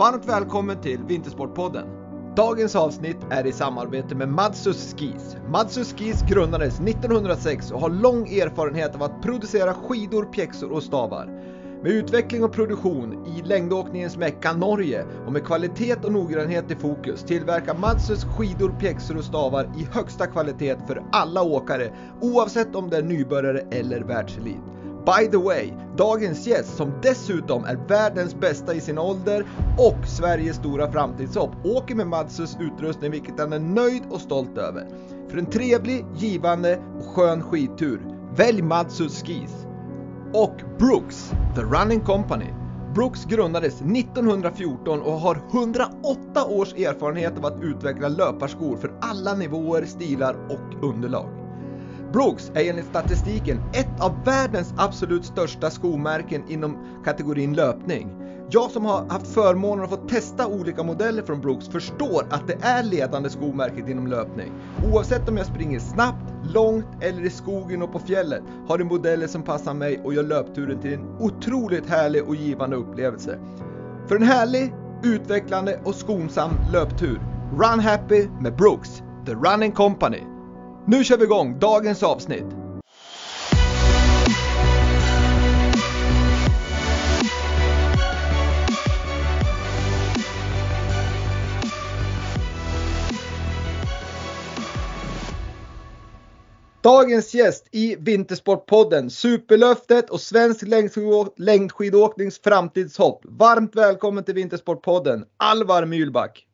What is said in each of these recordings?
Varmt välkommen till Vintersportpodden. Dagens avsnitt är i samarbete med Madsus Skis. Madsus Skis grundades 1906 och har lång erfarenhet av att producera skidor, pjäxor och stavar. Med utveckling och produktion i längdåkningens mecka Norge och med kvalitet och noggrannhet i fokus tillverkar Madsus skidor, pjäxor och stavar i högsta kvalitet för alla åkare oavsett om det är nybörjare eller världselit. By the way, dagens gäst som dessutom är världens bästa i sin ålder och Sveriges stora framtidshopp åker med Madsus utrustning vilket han är nöjd och stolt över. För en trevlig, givande och skön skidtur, välj Madsus Skis. Och Brooks, The Running Company. Brooks grundades 1914 och har 108 års erfarenhet av att utveckla löparskor för alla nivåer, stilar och underlag. Brooks är enligt statistiken ett av världens absolut största skomärken inom kategorin löpning. Jag som har haft förmånen att få testa olika modeller från Brooks förstår att det är ledande skomärket inom löpning. Oavsett om jag springer snabbt, långt eller i skogen och på fjället har de modeller som passar mig och gör löpturen till en otroligt härlig och givande upplevelse. För en härlig, utvecklande och skonsam löptur, Run Happy med Brooks, The Running Company. Nu kör vi igång dagens avsnitt. Dagens gäst i Vintersportpodden, Superlöftet och Svensk längdskidåknings framtidshopp. Varmt välkommen till Vintersportpodden, Alvar Mylback.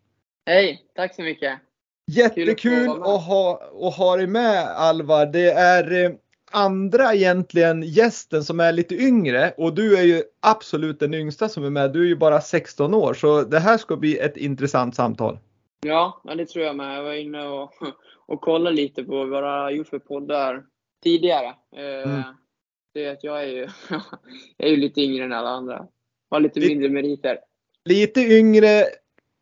Hej, tack så mycket. Jättekul att, att, ha, att ha dig med Alvar. Det är eh, andra egentligen gästen som är lite yngre och du är ju absolut den yngsta som är med. Du är ju bara 16 år så det här ska bli ett intressant samtal. Ja, det tror jag med. Jag var inne och, och kollade lite på vad jag har gjort för poddar tidigare. Eh, mm. Det att jag är ju, jag är ju lite yngre än alla andra. Har lite mindre meriter. Lite yngre,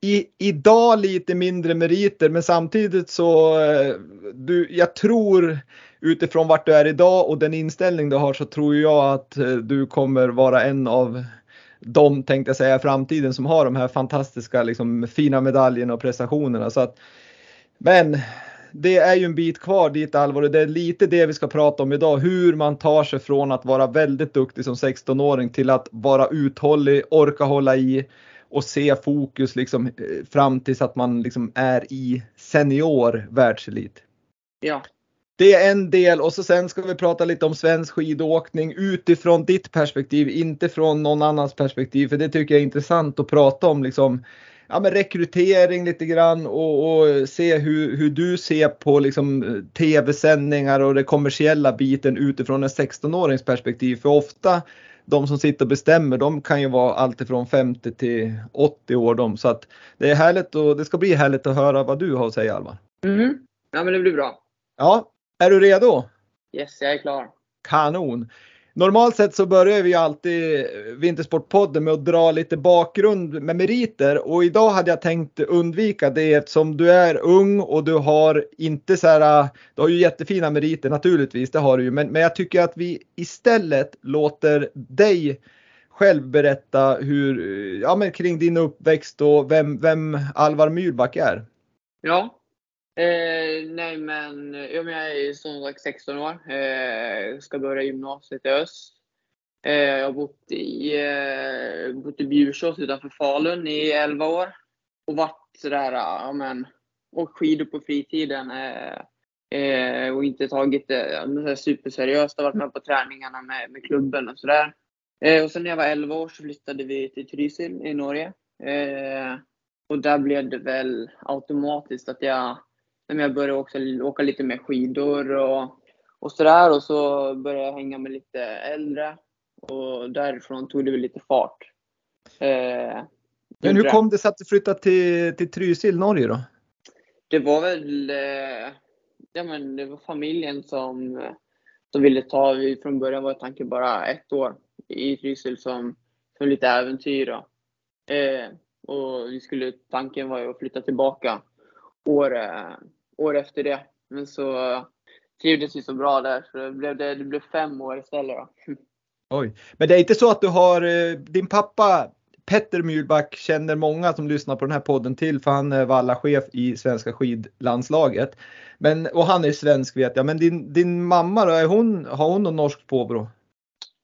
i, idag lite mindre meriter men samtidigt så eh, du, jag tror utifrån vart du är idag och den inställning du har så tror jag att eh, du kommer vara en av de tänkte jag säga i framtiden som har de här fantastiska liksom, fina medaljerna och prestationerna. Så att, men det är ju en bit kvar dit allvarligt. det är lite det vi ska prata om idag. Hur man tar sig från att vara väldigt duktig som 16-åring till att vara uthållig, orka hålla i och se fokus liksom eh, fram tills att man liksom är i senior världselit. Ja. Det är en del och så sen ska vi prata lite om svensk skidåkning utifrån ditt perspektiv, inte från någon annans perspektiv. För det tycker jag är intressant att prata om liksom ja, men rekrytering lite grann och, och se hur, hur du ser på liksom tv-sändningar och den kommersiella biten utifrån en 16-årings perspektiv. För ofta de som sitter och bestämmer, de kan ju vara alltifrån 50 till 80 år de. Så att det är härligt och det ska bli härligt att höra vad du har att säga Alva. Mm. Ja men det blir bra. Ja, är du redo? Yes, jag är klar. Kanon! Normalt sett så börjar vi alltid Vintersportpodden med att dra lite bakgrund med meriter och idag hade jag tänkt undvika det eftersom du är ung och du har inte så här, du har ju jättefina meriter naturligtvis, det har du ju, men, men jag tycker att vi istället låter dig själv berätta hur, ja men kring din uppväxt och vem, vem Alvar Myrback är. Ja, Eh, nej men, ja, men jag är som sagt 16 år. Eh, ska börja gymnasiet i öst. Eh, jag har bott i, eh, bott i Bjursås utanför Falun i 11 år. Och varit sådär, ja men, åkt skidor på fritiden. Eh, eh, och inte tagit det superseriöst. Jag har varit med på träningarna med, med klubben och sådär. Eh, och sen när jag var 11 år så flyttade vi till Trysil i Norge. Eh, och där blev det väl automatiskt att jag men jag började också åka lite mer skidor och, och sådär. Och så började jag hänga med lite äldre. Och därifrån tog det väl lite fart. Eh, Men hur kom det sig att du flyttade till, till Trysil, Norge då? Det var väl, eh, ja men det var familjen som, som ville ta, från början var tanken bara ett år i Trysil som, som lite äventyr. Eh, och vi skulle, tanken var ju att flytta tillbaka år, eh, år efter det. Men så trivdes vi så bra där så det blev, det, det blev fem år istället då. Oj, men det är inte så att du har, eh, din pappa Petter Myrback känner många som lyssnar på den här podden till för han är vallachef i svenska skidlandslaget. Men, och han är svensk vet jag, men din, din mamma då, är hon, har hon något norskt påbrå?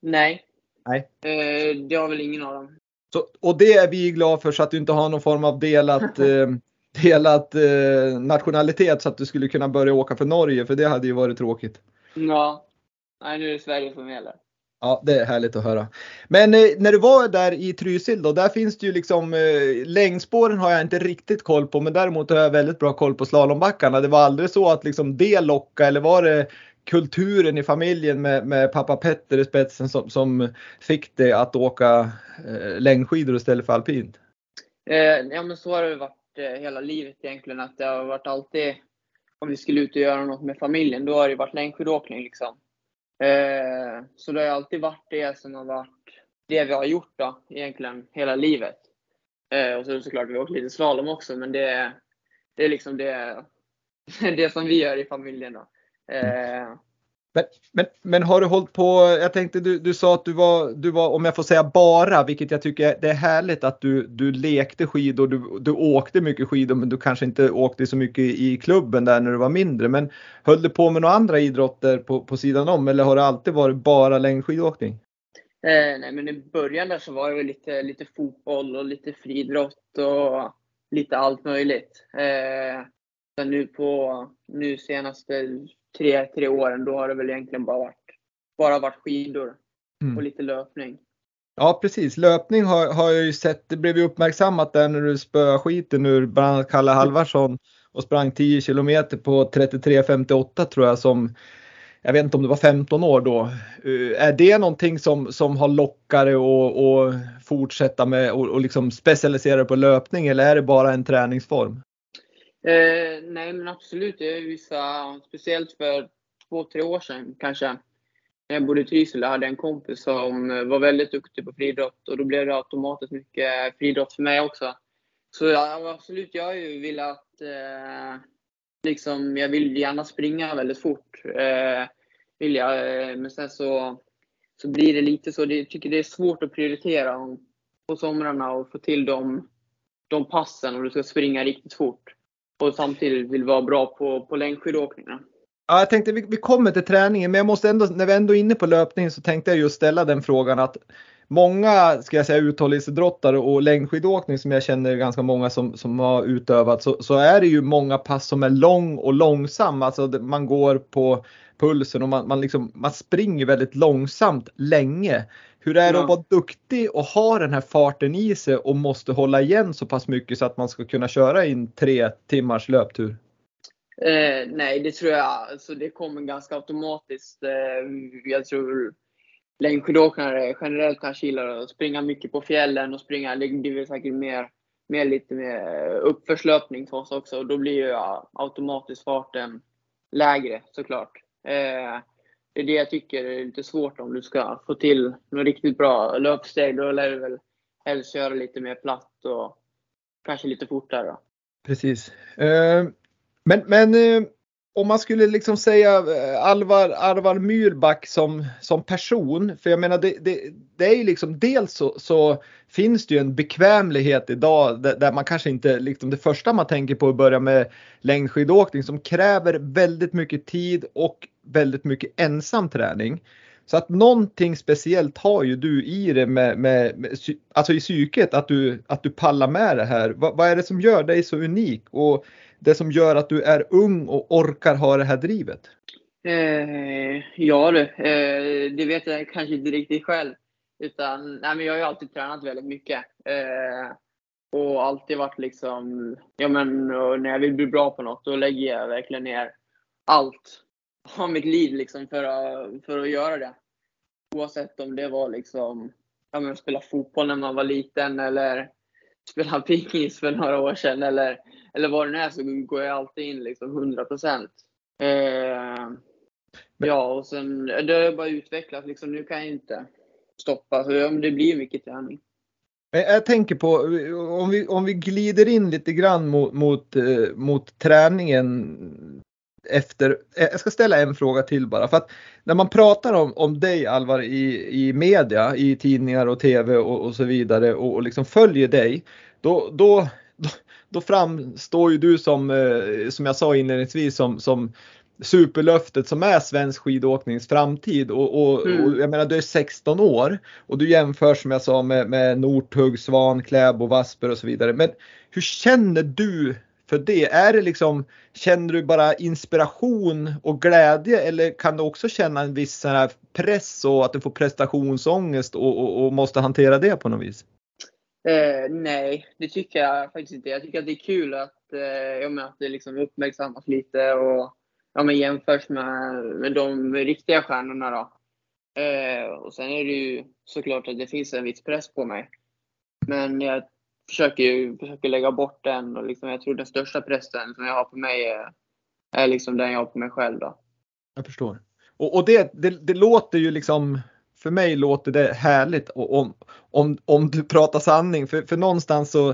Nej. Nej. Eh, det har väl ingen av dem. Så, och det är vi glada för så att du inte har någon form av delat, eh, delat eh, nationalitet så att du skulle kunna börja åka för Norge för det hade ju varit tråkigt. Ja. Nej, nu är det Sverige som gäller. Ja, det är härligt att höra. Men eh, när du var där i Trysil då, där finns det ju liksom eh, längdspåren har jag inte riktigt koll på, men däremot har jag väldigt bra koll på slalombackarna. Det var aldrig så att liksom det lockade eller var det kulturen i familjen med, med pappa Petter i spetsen som, som fick dig att åka eh, längdskidor istället för alpint? Eh, ja, men så har det varit Eh, hela livet egentligen. Att det har varit alltid, om vi skulle ut och göra något med familjen, då har det varit längdskidåkning liksom. Eh, så det har alltid varit det som har varit det vi har gjort då, egentligen hela livet. Eh, och så är det såklart vi har åkt lite slalom också, men det, det är liksom det, det som vi gör i familjen. Då. Eh, men, men, men har du hållit på, jag tänkte du, du sa att du var, du var, om jag får säga bara, vilket jag tycker det är härligt att du, du lekte skidor, du, du åkte mycket skidor men du kanske inte åkte så mycket i klubben där när du var mindre. Men höll du på med några andra idrotter på, på sidan om eller har det alltid varit bara längdskidåkning? Eh, nej men i början där så var det väl lite, lite fotboll och lite friidrott och lite allt möjligt. Eh, nu på nu senaste tre, tre åren, då har det väl egentligen bara varit, bara varit skidor mm. och lite löpning. Ja precis, löpning har, har jag ju sett, det blev ju uppmärksammat där när du spöade skiten ur bland annat Kalle Halvarsson och sprang 10 kilometer på 33.58 tror jag som jag vet inte om det var 15 år då. Eh, är det någonting som, som har lockat dig att fortsätta med och, och liksom specialisera på löpning eller är det bara en träningsform? Eh, nej men absolut, Jag är speciellt för två, tre år sedan kanske. När jag bodde i Trysil hade en kompis som var väldigt duktig på friidrott och då blev det automatiskt mycket friidrott för mig också. Så ja, absolut, jag har ju velat eh, liksom, jag vill gärna springa väldigt fort. Eh, vill jag, eh, men sen så, så blir det lite så, jag tycker det är svårt att prioritera på somrarna och få till de, de passen om du ska springa riktigt fort och samtidigt vill vara bra på, på längdskidåkningarna. Ja, jag tänkte vi, vi kommer till träningen, men jag måste ändå, när vi ändå är inne på löpningen så tänkte jag just ställa den frågan att många, ska jag säga, uthållighetsidrottare och längdskidåkning som jag känner ganska många som, som har utövat så, så är det ju många pass som är lång och långsam. Alltså man går på pulsen och man, man, liksom, man springer väldigt långsamt länge. Hur är det ja. att vara duktig och ha den här farten i sig och måste hålla igen så pass mycket så att man ska kunna köra in tre timmars löptur? Eh, nej, det tror jag. Alltså, det kommer ganska automatiskt. Eh, jag tror längdskidåkare generellt kanske gillar att springa mycket på fjällen och springa. Det blir säkert mer, mer lite mer uppförslöpning för oss också. Och då blir ju automatiskt farten lägre såklart. Eh, det är det jag tycker är lite svårt om du ska få till något riktigt bra löpsteg. Då lär du väl helst köra lite mer platt och kanske lite fortare. Precis. Eh, men, men eh, om man skulle liksom säga eh, Alvar, Alvar Myrback som, som person, för jag menar det, det, det är ju liksom dels så, så, finns det ju en bekvämlighet idag där, där, man kanske inte, liksom det första man tänker på att börja med längdskidåkning som kräver väldigt mycket tid och väldigt mycket ensam träning. Så att någonting speciellt har ju du i det med, med, med alltså i psyket att du, att du pallar med det här. Va, vad är det som gör dig så unik? Och det som gör att du är ung och orkar ha det här drivet? Eh, ja du, eh, det vet jag kanske inte riktigt själv. Utan, nej, men jag har ju alltid tränat väldigt mycket. Eh, och alltid varit liksom, ja men när jag vill bli bra på något då lägger jag verkligen ner allt av mitt liv liksom för att, för att göra det. Oavsett om det var liksom, ja men spela fotboll när man var liten eller spelade pingis för några år sedan eller, eller vad det nu är så går jag alltid in liksom 100 procent. Eh, ja, och sen det har bara utvecklats. Liksom, nu kan jag inte stoppa. Så det blir mycket träning. Jag tänker på om vi, om vi glider in lite grann mot, mot, eh, mot träningen efter. Eh, jag ska ställa en fråga till bara för att när man pratar om, om dig Alvar i, i media, i tidningar och tv och, och så vidare och, och liksom följer dig, då, då, då, då framstår ju du som, eh, som jag sa inledningsvis, som, som superlöftet som är svensk skidåknings framtid och, och, mm. och, jag menar du är 16 år och du jämför som jag sa med, med Northug, Svan, Kläbo, Vasper och så vidare. Men hur känner du för det? Är det liksom, känner du bara inspiration och glädje eller kan du också känna en viss här press och att du får prestationsångest och, och, och måste hantera det på något vis? Eh, nej, det tycker jag faktiskt inte. Jag tycker att det är kul att, eh, att det liksom uppmärksammas lite och ja, men jämförs med, med de riktiga stjärnorna. Då. Eh, och sen är det ju såklart att det finns en viss press på mig. Men jag försöker försöker lägga bort den och liksom, jag tror den största pressen som jag har på mig är, är liksom den jag har på mig själv. Då. Jag förstår. Och, och det, det, det låter ju liksom för mig låter det härligt om, om, om du pratar sanning. För, för någonstans så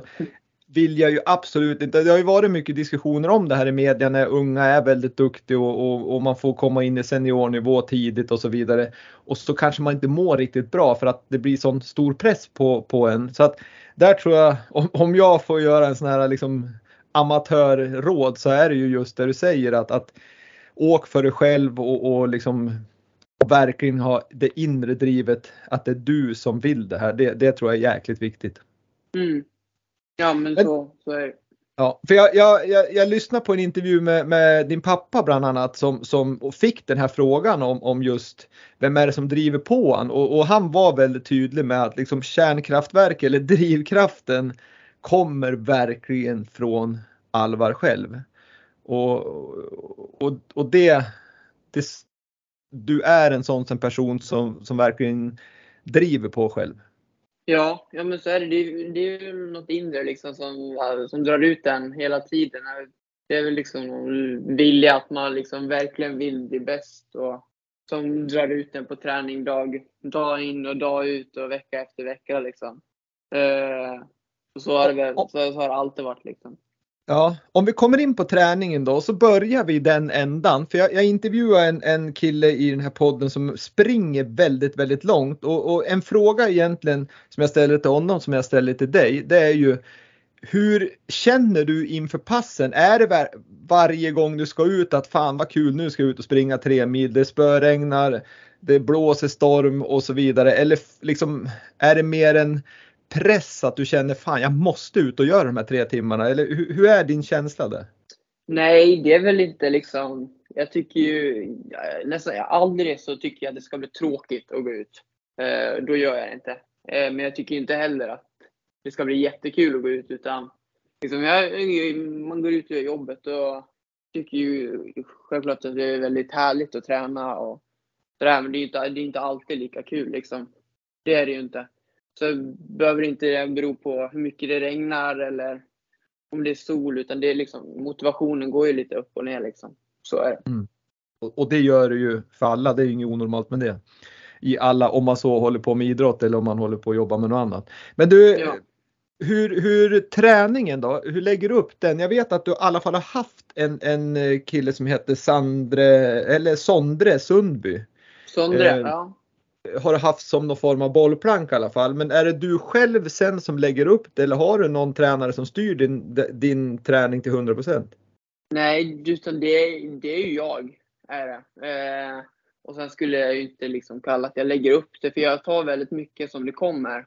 vill jag ju absolut inte. Det har ju varit mycket diskussioner om det här i media när unga är väldigt duktiga och, och, och, man får komma in i seniornivå tidigt och så vidare. Och så kanske man inte mår riktigt bra för att det blir sån stor press på, på en. Så att där tror jag, om, om jag får göra en sån här liksom amatörråd så är det ju just det du säger att, att åk för dig själv och, och liksom verkligen ha det inre drivet att det är du som vill det här. Det, det tror jag är jäkligt viktigt. Mm. Ja, men, men så, så är det. Ja, för jag, jag, jag, jag lyssnade på en intervju med, med, din pappa bland annat som, som fick den här frågan om, om just vem är det som driver på han och, och han var väldigt tydlig med att liksom kärnkraftverk eller drivkraften kommer verkligen från Alvar själv. Och, och, och det, det, du är en sån person som, som verkligen driver på själv. Ja, ja men så är det. Det, är ju något inre liksom som, som drar ut den hela tiden. Det är väl liksom vilja att man liksom verkligen vill bli bäst och som drar ut den på träning dag, dag in och dag ut och vecka efter vecka. Liksom. Eh, så, har det så, så har det alltid varit. Liksom. Ja, om vi kommer in på träningen då så börjar vi i den ändan. För jag, jag intervjuar en, en kille i den här podden som springer väldigt, väldigt långt och, och, en fråga egentligen som jag ställer till honom som jag ställer till dig det är ju hur känner du inför passen? Är det var, varje gång du ska ut att fan vad kul nu ska jag ut och springa tre mil, det spöregnar, det blåser storm och så vidare eller liksom är det mer en press att du känner fan jag måste ut och göra de här tre timmarna? Eller hur, hur är din känsla där? Nej, det är väl inte liksom. Jag tycker ju nästan aldrig så tycker jag att det ska bli tråkigt att gå ut. Eh, då gör jag det inte. Eh, men jag tycker inte heller att det ska bli jättekul att gå ut utan liksom jag, man går ut och gör jobbet och tycker ju självklart att det är väldigt härligt att träna och sådär. Men det är inte, det är inte alltid lika kul liksom. Det är det ju inte. Så behöver inte det bero på hur mycket det regnar eller om det är sol, utan det är liksom, motivationen går ju lite upp och ner liksom. Så är det. Mm. Och det gör det ju för alla, det är ju inget onormalt med det. I alla, om man så håller på med idrott eller om man håller på att jobba med något annat. Men du, ja. hur, hur träningen då, hur lägger du upp den? Jag vet att du i alla fall har haft en, en kille som heter Sandre, eller Sondre Sundby. Sondre, eh, ja har du haft som någon form av bollplank i alla fall. Men är det du själv sen som lägger upp det eller har du någon tränare som styr din, din träning till 100%? Nej, utan det, det är ju jag. Är det. Eh, och sen skulle jag ju inte liksom kalla att jag lägger upp det, för jag tar väldigt mycket som det kommer.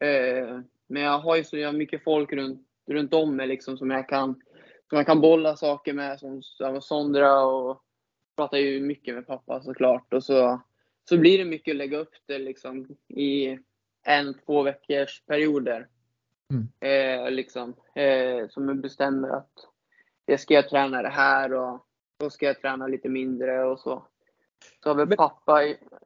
Eh, men jag har ju så jag mycket folk runt, runt om mig liksom, som, jag kan, som jag kan bolla saker med, som, som Sondra och pratar ju mycket med pappa såklart. Och så så blir det mycket att lägga upp det liksom i en, två veckors perioder. Mm. Eh, liksom, eh, som jag bestämmer att det ska jag träna det här och då ska jag träna lite mindre och så. Så har vi pappa,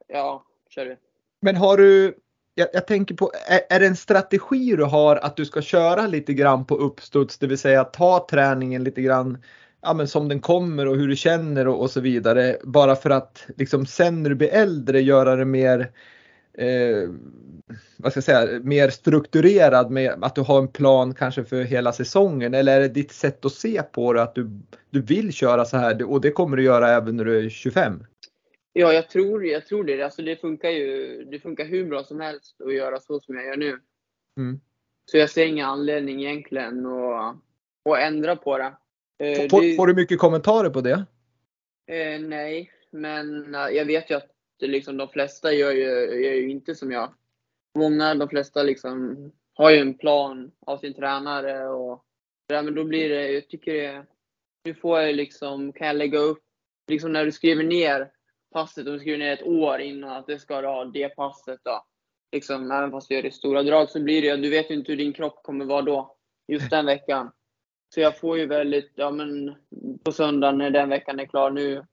ja, kör du. Men har du, jag, jag tänker på, är, är, det en strategi du har att du ska köra lite grann på uppstuds, det vill säga ta träningen lite grann ja, men som den kommer och hur du känner och, och så vidare. Bara för att liksom sen när du blir äldre göra det mer eh, vad ska jag säga, mer strukturerad med att du har en plan kanske för hela säsongen eller är det ditt sätt att se på det att du, du vill köra så här och det kommer du göra även när du är 25? Ja, jag tror, jag tror det. Alltså det funkar ju det funkar hur bra som helst att göra så som jag gör nu. Mm. Så jag ser ingen anledning egentligen att, att ändra på det. Eh, får, det, får du mycket kommentarer på det? Eh, nej, men eh, jag vet ju att liksom, de flesta gör ju, gör ju inte som jag. Många, de flesta liksom har ju en plan av sin tränare och ja, men då blir det, jag tycker det, nu får jag liksom, kan jag lägga upp, liksom när du skriver ner passet, om du skriver ner ett år innan att det ska ha det passet då. Liksom, även fast du gör det i stora drag så blir det, du vet ju inte hur din kropp kommer vara då, just den veckan. Så jag får ju väldigt, ja men på söndagen när den veckan är klar, nu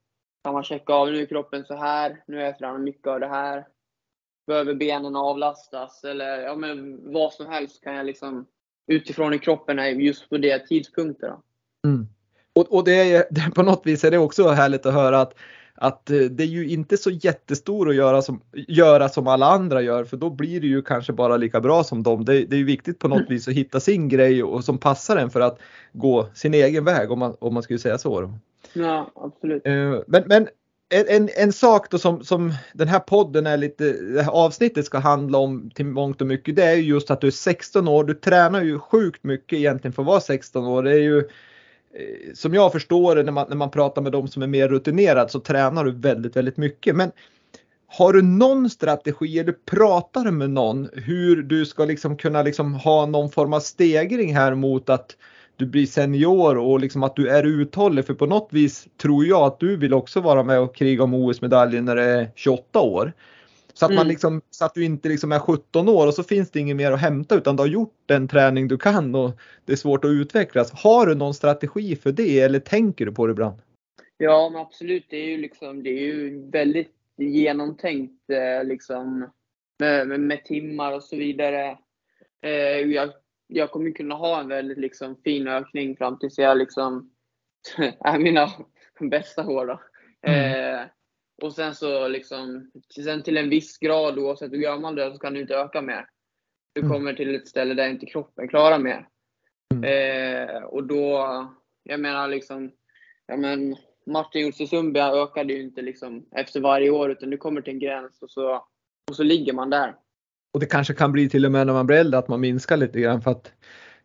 kan man checka av, nu är kroppen så här, nu är jag tränat mycket av det här. Behöver benen avlastas eller ja men vad som helst kan jag liksom utifrån hur kroppen är just på det tidpunkten. Mm. Och, och det är, på något vis är det också härligt att höra att att eh, det är ju inte så jättestor att göra som, göra som alla andra gör för då blir det ju kanske bara lika bra som dem. Det, det är ju viktigt på något mm. vis att hitta sin grej och, som passar en för att gå sin egen väg om man, om man skulle säga så. Ja, absolut. Eh, men, men en, en sak då som, som den här podden är lite, det här avsnittet ska handla om till mångt och mycket det är ju just att du är 16 år, du tränar ju sjukt mycket egentligen för att vara 16 år. Det är ju Eh, som jag förstår det när man, när man pratar med de som är mer rutinerade så tränar du väldigt, väldigt mycket. Men har du någon strategi eller pratar du med någon hur du ska liksom kunna liksom ha någon form av stegring här mot att du blir senior och liksom att du är uthållig för på något vis tror jag att du vill också vara med och kriga om OS-medaljen när du är 28 år. Så att, mm. man liksom, så att du inte liksom är 17 år och så finns det inget mer att hämta utan du har gjort den träning du kan och det är svårt att utvecklas. Har du någon strategi för det eller tänker du på det ibland? Ja, men absolut. Det är ju, liksom, det är ju väldigt genomtänkt eh, liksom, med, med, med, timmar och så vidare. Eh, jag, jag kommer kunna ha en väldigt liksom, fin ökning fram tills jag liksom, är mina bästa år. Då. Mm. Och sen så liksom, sen till en viss grad, oavsett hur gammal du är, så kan du inte öka mer. Du mm. kommer till ett ställe där inte kroppen klarar mer. Mm. Eh, och då, jag menar liksom, ja men Martin Sundby ökade ju inte liksom efter varje år, utan du kommer till en gräns och så, och så ligger man där. Och det kanske kan bli till och med när man blir äldre att man minskar lite grann för att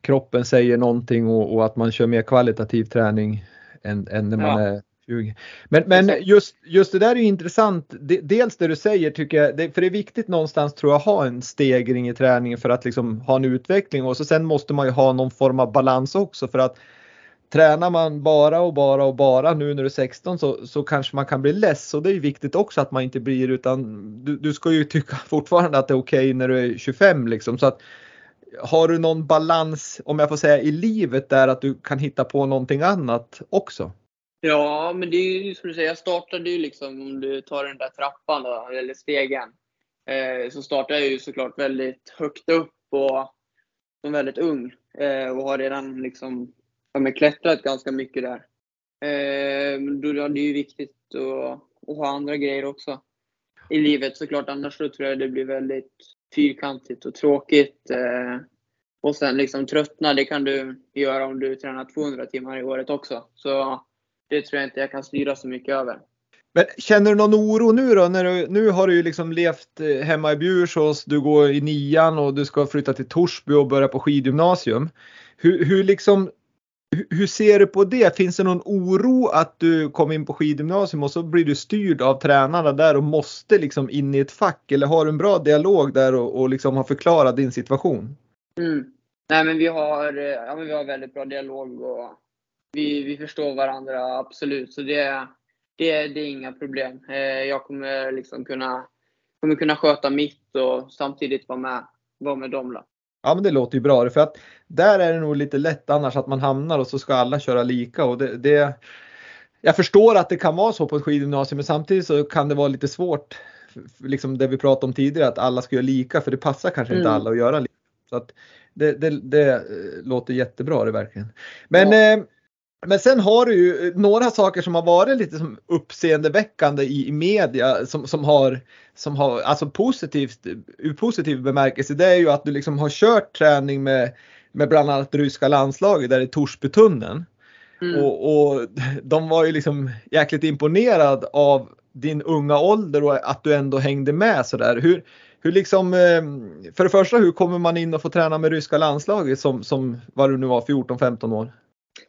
kroppen säger någonting och, och att man kör mer kvalitativ träning än, än när man ja. är 20. Men, men just, just det där är intressant. Dels det du säger tycker jag, för det är viktigt någonstans tror jag ha en stegring i träningen för att liksom ha en utveckling och så sen måste man ju ha någon form av balans också för att tränar man bara och bara och bara nu när du är 16 så, så kanske man kan bli less och det är viktigt också att man inte blir utan du, du ska ju tycka fortfarande att det är okej okay när du är 25 liksom så att har du någon balans om jag får säga i livet där att du kan hitta på någonting annat också? Ja, men det är ju som du säger, jag startade ju liksom, om du tar den där trappan då, eller stegen, eh, så startade jag ju såklart väldigt högt upp och som väldigt ung eh, och har redan liksom ja, klättrat ganska mycket där. Eh, då, det är ju viktigt att, att ha andra grejer också i livet såklart, annars så tror jag det blir väldigt fyrkantigt och tråkigt. Eh, och sen liksom tröttna, det kan du göra om du tränar 200 timmar i året också. Så det tror jag inte jag kan styra så mycket över. Men känner du någon oro nu då? När du, nu har du ju liksom levt eh, hemma i Bjursås, du går i nian och du ska flytta till Torsby och börja på skidgymnasium. Hur, hur, liksom, hur ser du på det? Finns det någon oro att du kommer in på skidgymnasium och så blir du styrd av tränarna där och måste liksom in i ett fack? Eller har du en bra dialog där och, och liksom har förklarat din situation? Mm. Nej men vi har, eh, ja, men vi har väldigt bra dialog och vi, vi förstår varandra absolut. Så det, det, det är inga problem. Eh, jag kommer liksom kunna, kommer kunna sköta mitt och samtidigt vara med, vara med dem. Då. Ja men det låter ju bra för att där är det nog lite lätt annars att man hamnar och så ska alla köra lika och det, det jag förstår att det kan vara så på ett skidgymnasium men samtidigt så kan det vara lite svårt liksom det vi pratade om tidigare att alla ska göra lika för det passar kanske inte Mm. alla att göra lika. Så att det, det, det eh, låter jättebra det verkligen. Men, Ja. eh, men sen har du ju eh, några saker som har varit lite som uppseendeväckande i, i media som, som har, som har alltså positivt, ur positiv bemärkelse. Det är ju att du liksom har kört träning med, med bland annat ryska landslaget där i Torsbytunneln. Mm. Och, och de var ju liksom jäkligt imponerad av din unga ålder och att du ändå hängde med sådär. Hur, hur liksom, eh, för det första, hur kommer man in och få träna med ryska landslaget som, som vad du nu var, 14-15 år?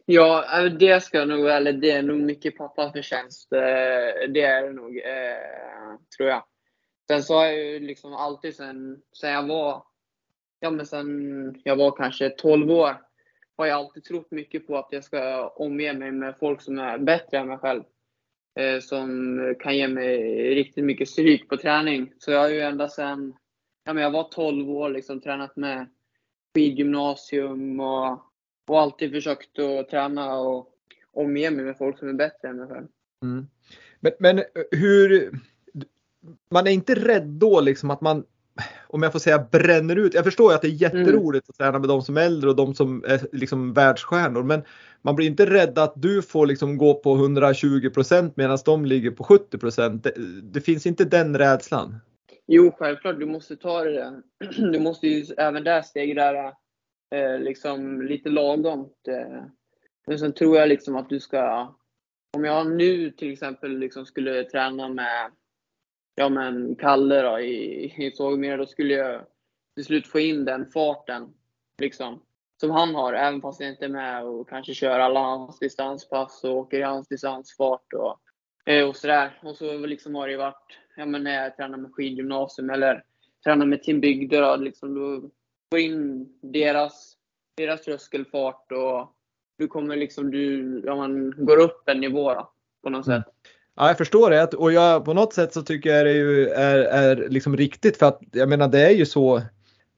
Ja, äh, det ska jag nog, eller det är nog mycket pappas förtjänst. Eh, det är det nog, eh, tror jag. Sen så har jag ju liksom alltid sen, sen jag var, ja men sen jag var kanske 12 år, har jag alltid trott mycket på att jag ska omge mig med folk som är bättre än mig själv. Eh, som kan ge mig riktigt mycket stryk på träning. Så jag har ju ända sen, ja men jag var 12 år liksom tränat med skidgymnasium och och alltid försökt att träna och omge mig med folk som är bättre än mig själv. Mm. Men, men hur, man är inte rädd då liksom att man, om jag får säga bränner ut. Jag förstår ju att det är jätteroligt att träna med de som är äldre och de som är liksom världsstjärnor. Men man blir inte rädd att du får liksom gå på 120% medan de ligger på 70 det, det finns inte den rädslan. Jo, självklart, du måste ta det. Du måste ju även där stegra eh, liksom lite lagom. Men sen tror jag liksom att du ska, om jag nu till exempel liksom skulle träna med ja men Kalle då i, i Sågmyra, då skulle jag till slut få in den farten liksom som han har, även fast jag inte är med och kanske kör alla hans distanspass och åker i hans distansfart och, eh, och sådär. Och så liksom har det ju varit, ja men när jag tränar med skidgymnasium eller tränar med Team Bygder, då, liksom, då får in deras, deras tröskelfart och du kommer liksom, du, ja man går upp en nivå då, på något sätt. Ja, jag förstår det och jag, på något sätt så tycker jag det ju är, är liksom riktigt för att jag menar det är ju så.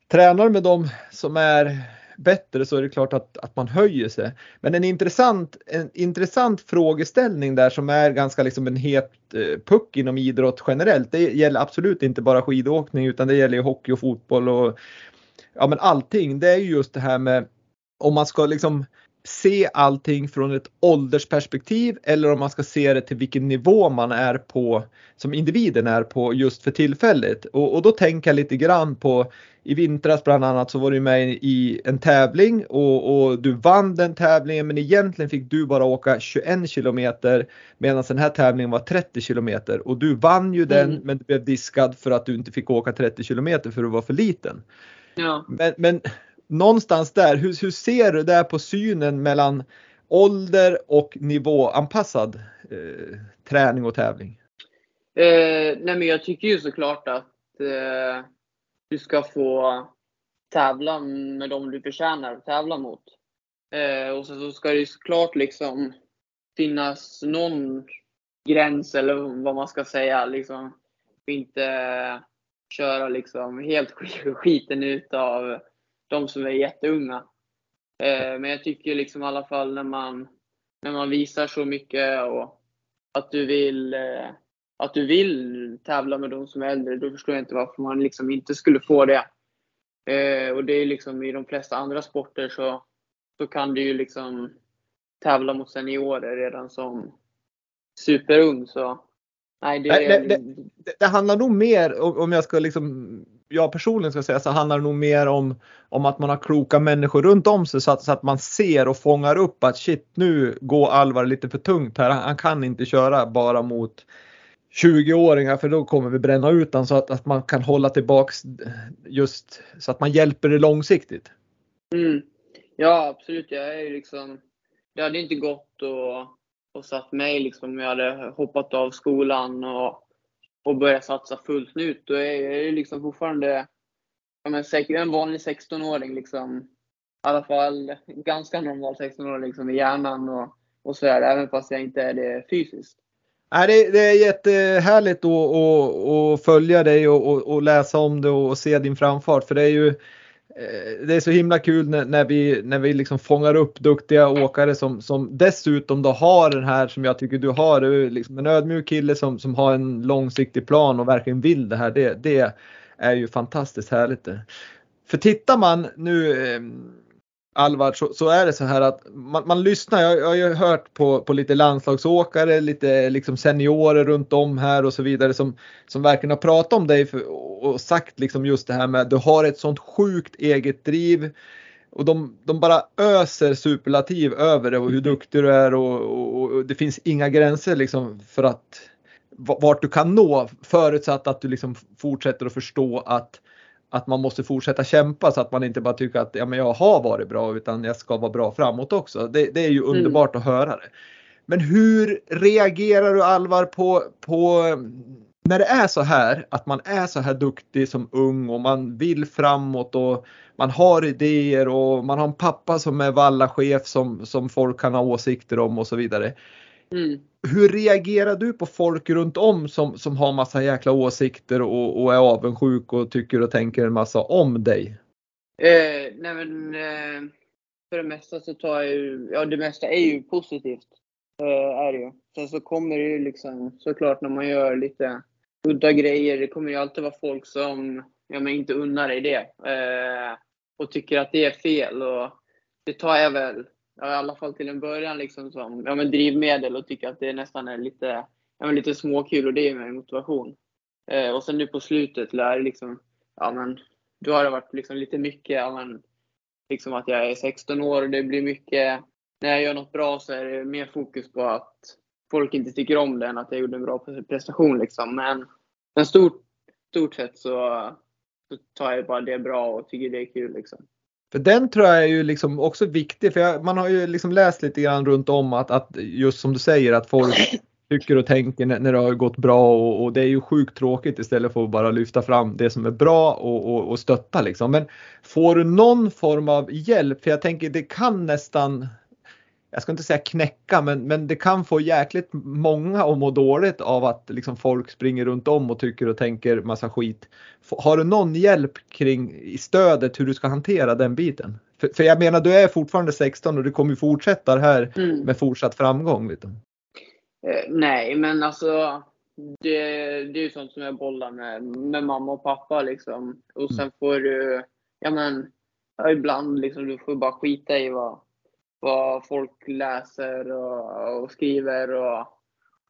Tränar med dem som är bättre så är det klart att, att man höjer sig. Men en intressant, en intressant frågeställning där som är ganska liksom en het eh, puck inom idrott generellt. Det gäller absolut inte bara skidåkning utan det gäller ju hockey och fotboll och ja men allting. Det är ju just det här med om man ska liksom se allting från ett åldersperspektiv eller om man ska se det till vilken nivå man är på som individen är på just för tillfället. Och, och då tänker jag lite grann på i vintras bland annat så var du med i en tävling och, och, du vann den tävlingen men egentligen fick du bara åka 21 kilometer medan den här tävlingen var 30 kilometer och du vann ju den Mm. men du blev diskad för att du inte fick åka 30 kilometer för du var för liten. Ja. Men, men någonstans där, hur, hur ser du där på synen mellan ålder och nivåanpassad eh, träning och tävling? Eh, nej men jag tycker ju såklart att eh, du ska få tävla med dem du förtjänar att tävla mot. Eh, och så, så ska det ju såklart liksom finnas någon gräns eller vad man ska säga. Liksom, inte köra liksom helt skiten ut av de som är jätteunga. Eh, men jag tycker liksom i alla fall när man, när man visar så mycket och att du vill eh, att du vill tävla med de som är äldre, då förstår jag inte varför man liksom inte skulle få det. Eh, och det är liksom i de flesta andra sporter så, så kan du ju liksom tävla mot seniorer redan som superung. Så nej, det, det- Det, det handlar nog mer, om jag ska liksom, jag personligen ska säga, så handlar det nog mer om, om att man har kloka människor runt om sig så att, så att man ser och fångar upp att shit nu går Alvar lite för tungt här. Han, kan inte köra bara mot 20-åringar för då kommer vi bränna ut den så att, att man kan hålla tillbaks just så att man hjälper det långsiktigt. Mm. Ja, absolut. Jag är ju liksom, det hade inte gått och, och satt mig liksom jag hade hoppat av skolan och, och börjat satsa fullt ut. Då är jag ju liksom fortfarande ja, men säkert en vanlig 16-åring. Liksom. I alla fall ganska normal 16-åring liksom, i hjärnan och, och sådär, även fast jag inte är det fysiskt. Nej, det, det är jättehärligt att, att, att följa dig och, och, och läsa om det och se din framfart för det är ju Eh, det är så himla kul när, när, vi, när vi liksom fångar upp duktiga åkare som, som dessutom då har den här som jag tycker du har, du liksom en ödmjuk kille som, som har en långsiktig plan och verkligen vill det här. Det, det är ju fantastiskt härligt. Det. För tittar man nu eh, Alvar så, så, är det så här att man, man lyssnar. Jag, jag, har ju hört på, på lite landslagsåkare, lite liksom seniorer runt om här och så vidare som, som verkligen har pratat om dig för, och sagt liksom just det här med att du har ett sånt sjukt eget driv. Och de, de bara öser superlativ över det och hur duktig du är och, och, och det finns inga gränser liksom för att vart du kan nå förutsatt att du liksom fortsätter att förstå att att man måste fortsätta kämpa så att man inte bara tycker att ja, men jag har varit bra utan jag ska vara bra framåt också. Det, det är ju mm. underbart mm. att höra det. Men hur reagerar du Alvar på, på när det är så här att man är så här duktig som ung och man vill framåt och man har idéer och man har en pappa som är vallachef som, som folk kan ha åsikter om och så vidare. Mm. Hur reagerar du på folk runt om som, som har massa jäkla åsikter och, och är avundsjuk och tycker och tänker en massa om dig? Eh, nej men, eh, för det mesta så tar jag ju, ja det mesta är ju positivt. Eh, är det ju. Sen så kommer det ju liksom såklart när man gör lite udda grejer, det kommer ju alltid vara folk som ja, men inte unnar dig det. Eh, och tycker att det är fel. Och det tar jag väl ja, i alla fall till en början liksom som ja, men drivmedel och tycker att det nästan är lite, ja, men lite småkul och det är mig motivation. Eh, och sen nu på slutet lär liksom, ja men då har det varit liksom lite mycket, ja, men, liksom att jag är 16 år och det blir mycket, när jag gör något bra så är det mer fokus på att folk inte tycker om det än att jag gjorde en bra prestation liksom. Men, men stort, stort sett så, så tar jag bara det bra och tycker det är kul liksom. För den tror jag är ju liksom också viktig för jag, man har ju liksom läst lite grann runt om att, att just som du säger att folk tycker och tänker när, när det har gått bra och, och, det är ju sjukt tråkigt istället för att bara lyfta fram det som är bra och, och, och stötta liksom. Men får du någon form av hjälp? För jag tänker det kan nästan jag ska inte säga knäcka, men, men det kan få jäkligt många att må dåligt av att liksom folk springer runt om och tycker och tänker massa skit. Har du någon hjälp kring i stödet hur du ska hantera den biten? För, för jag menar, du är fortfarande 16 och du kommer fortsätta här mm. med fortsatt framgång. Lite. Eh, nej, men alltså det, det är ju sånt som jag bollar med, med mamma och pappa liksom. Och sen mm. får du, ja men, ibland liksom, du får bara skita i vad vad folk läser och, och skriver och,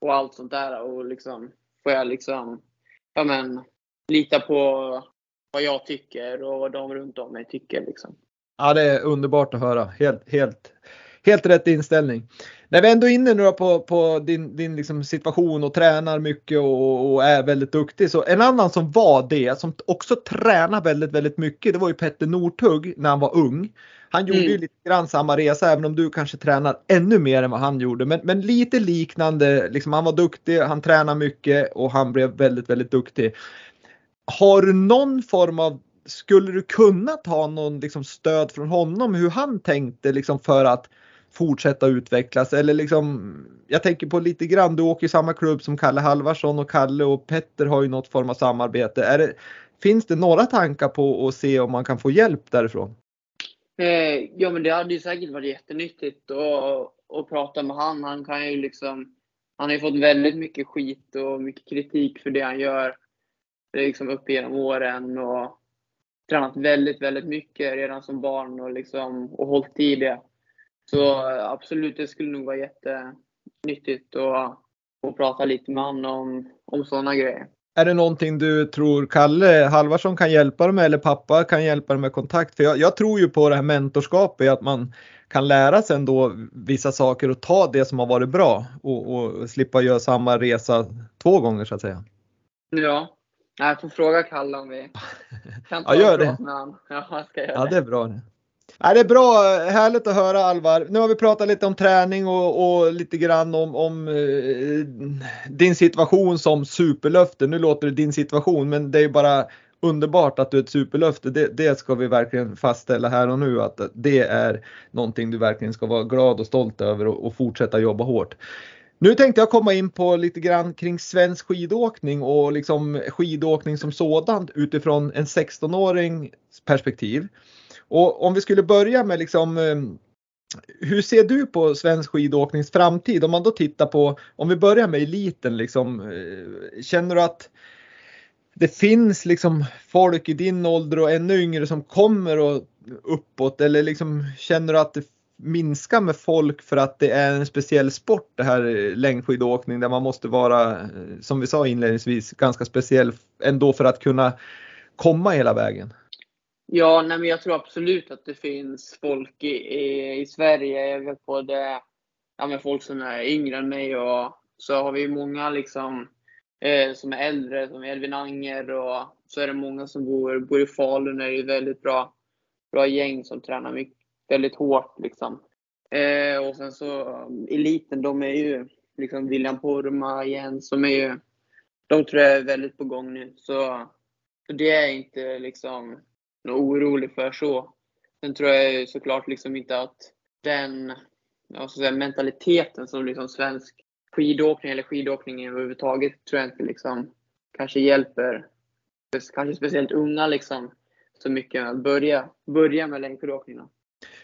och allt sånt där. Och liksom får jag liksom, ja men, lita på vad jag tycker och vad de runt om mig tycker liksom. Ja, det är underbart att höra. Helt, helt, helt rätt inställning. När vi ändå är inne nu på, på din, din liksom situation och tränar mycket och, och, är väldigt duktig. Så en annan som var det, som också tränar väldigt, väldigt mycket, det var ju Petter Northug när han var ung. Han gjorde mm. ju lite grann samma resa även om du kanske tränar ännu mer än vad han gjorde. Men, men lite liknande, liksom, han var duktig, han tränade mycket och han blev väldigt, väldigt duktig. Har du någon form av, skulle du kunna ta någon liksom, stöd från honom hur han tänkte liksom, för att fortsätta utvecklas eller liksom jag tänker på lite grann, du åker i samma klubb som Kalle Halvarsson och Kalle och Petter har ju något form av samarbete. Är det, finns det några tankar på att se om man kan få hjälp därifrån? Eh, ja, men det hade ju säkert varit jättenyttigt att, att prata med han. Han kan ju liksom, han har ju fått väldigt mycket skit och mycket kritik för det han gör liksom upp genom åren och tränat väldigt, väldigt mycket redan som barn och, liksom, och hållit i det. Så absolut, det skulle nog vara jättenyttigt att, att prata lite med honom om, om sådana grejer. Är det någonting du tror Kalle Halvarsson kan hjälpa dig med eller pappa kan hjälpa dig med kontakt? För jag, jag tror ju på det här mentorskapet, att man kan lära sig ändå vissa saker och ta det som har varit bra och, och slippa göra samma resa två gånger så att säga. Ja, jag får fråga Kalle om vi kan ta ja, gör det. med honom. Ja, jag ska göra ja, det är bra. Det. Ja, det är bra, härligt att höra Alvar. Nu har vi pratat lite om träning och, och lite grann om, om eh, din situation som superlöfte. Nu låter det din situation men det är bara underbart att du är ett superlöfte. Det, det, ska vi verkligen fastställa här och nu att det är någonting du verkligen ska vara glad och stolt över och, och fortsätta jobba hårt. Nu tänkte jag komma in på lite grann kring svensk skidåkning och liksom skidåkning som sådant utifrån en 16-årings perspektiv. Och om vi skulle börja med liksom ehm, hur ser du på svensk skidåknings framtid? Om man då tittar på, om vi börjar med eliten, liksom, eh, känner du att det finns liksom folk i din ålder och ännu yngre som kommer och uppåt eller liksom känner du att det minskar med folk för att det är en speciell sport det här eh, längdskidåkning där man måste vara, eh, som vi sa inledningsvis, ganska speciell ändå för att kunna komma hela vägen? Ja, nej, men jag tror absolut att det finns folk i, i, i Sverige. även på både ja, men folk som är yngre än mig och så har vi många liksom eh, som är äldre, som Edvin Anger och så är det många som bor, bor i Falun. Det är ett väldigt bra, bra gäng som tränar mycket, väldigt hårt liksom. Eh, och sen så um, eliten, de är ju liksom William Poromaa, Jens, de är ju, de tror jag är väldigt på gång nu. Så, så det är inte liksom orolig för så. Sen tror jag såklart liksom inte att den jag säga, mentaliteten som liksom svensk skidåkning eller skidåkning överhuvudtaget tror jag inte liksom kanske hjälper kanske speciellt unga liksom så mycket att börja, börja med längdskidåkning.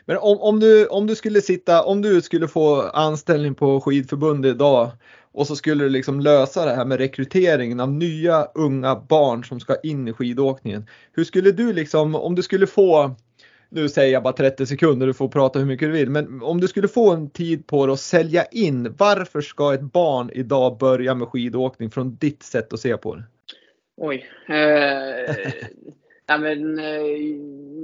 Men om, om, du, om du skulle sitta, om du skulle få anställning på skidförbundet idag och så skulle du liksom lösa det här med rekryteringen av nya unga barn som ska in i skidåkningen. Hur skulle du liksom, om du skulle få, nu säger jag bara 30 sekunder, du får prata hur mycket du vill, men om du skulle få en tid på dig att sälja in, varför ska ett barn idag börja med skidåkning från ditt sätt att se på det? Oj. Eh, ja, men, eh,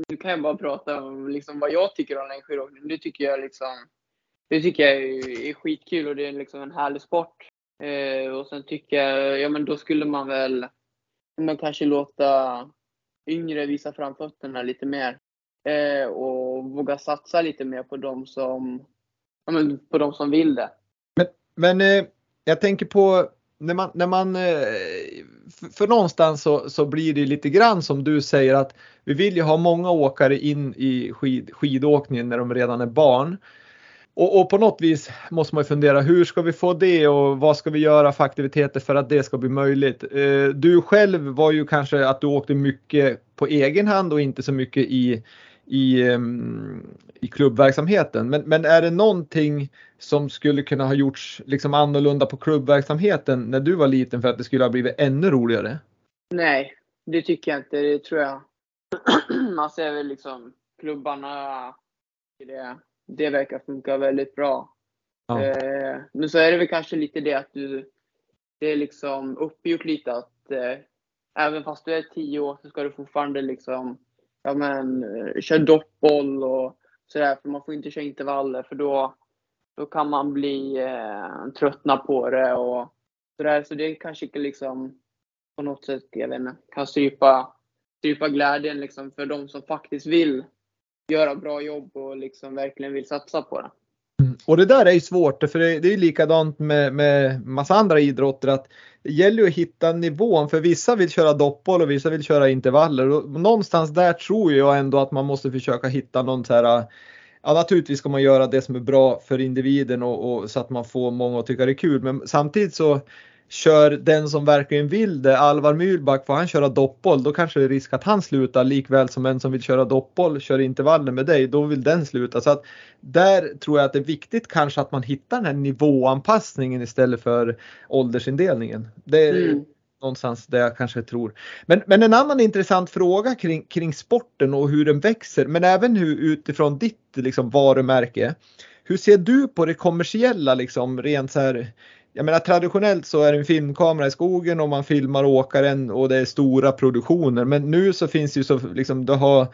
nu kan jag bara prata om liksom, vad jag tycker om längdskidåkning. Det tycker jag liksom det tycker jag är, skitkul och det är liksom en härlig sport. Eh, och sen tycker jag, ja men då skulle man väl men kanske låta yngre visa framfötterna lite mer. Eh, och våga satsa lite mer på de som, ja, men på de som vill det. Men, men eh, jag tänker på när man, när man eh, för, för någonstans så, så blir det lite grann som du säger att vi vill ju ha många åkare in i skid, skidåkningen när de redan är barn. Och, och, på något vis måste man ju fundera hur ska vi få det och vad ska vi göra för aktiviteter för att det ska bli möjligt. Eh, du själv var ju kanske att du åkte mycket på egen hand och inte så mycket i, i, ehm, i klubbverksamheten. Men, men är det någonting som skulle kunna ha gjorts liksom annorlunda på klubbverksamheten när du var liten för att det skulle ha blivit ännu roligare? Nej, det tycker jag inte. Det tror jag. Man ser väl liksom klubbarna det det verkar funka väldigt bra. Ja. Eh, men så är det väl kanske lite det att du, det är liksom uppgjort lite att eh, även fast du är 10 år så ska du fortfarande liksom, ja men, eh, köra doppboll och sådär. För man får inte köra intervaller för då, då kan man bli eh, tröttna på det och sådär. Så det kanske inte liksom på något sätt, jag vet inte, kan strypa, strypa glädjen liksom för de som faktiskt vill göra bra jobb och liksom verkligen vill satsa på det. Och det där är ju svårt för det, är är likadant med, med massa andra idrotter att det gäller ju att hitta nivån för vissa vill köra doppboll och vissa vill köra intervaller. Och någonstans där tror jag ändå att man måste försöka hitta någon så här Ja naturligtvis ska man göra det som är bra för individen och, och så att man får många att tycka det är kul. Men samtidigt så kör den som verkligen vill det, Alvar Myhlback, får han köra doppboll då kanske det är risk att han slutar likväl som en som vill köra doppboll kör intervaller med dig, då vill den sluta. Så att där tror jag att det är viktigt kanske att man hittar den här nivåanpassningen istället för åldersindelningen. Det är mm. någonstans det jag kanske tror. Men, men en annan intressant fråga kring, kring sporten och hur den växer, men även hur, utifrån ditt liksom, varumärke. Hur ser du på det kommersiella liksom rent så här jag menar traditionellt så är det en filmkamera i skogen och man filmar åkaren och det är stora produktioner. Men nu så finns det ju så liksom, du har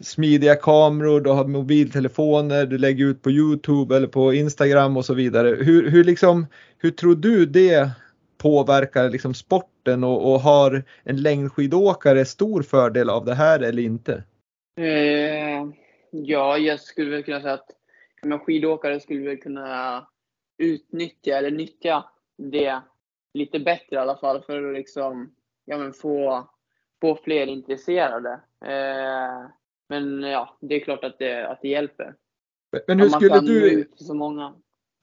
smidiga kameror, du har mobiltelefoner, du lägger ut på Youtube eller på Instagram och så vidare. Hur, hur, liksom, hur tror du det påverkar liksom sporten och, och har en längdskidåkare stor fördel av det här eller inte? Eh, ja, jag skulle väl kunna säga att men skidåkare skulle väl kunna utnyttja eller nyttja det lite bättre i alla fall för att liksom, ja, men få, få fler intresserade. Eh, men ja, det är klart att det, att det hjälper. Men hur skulle du... så många.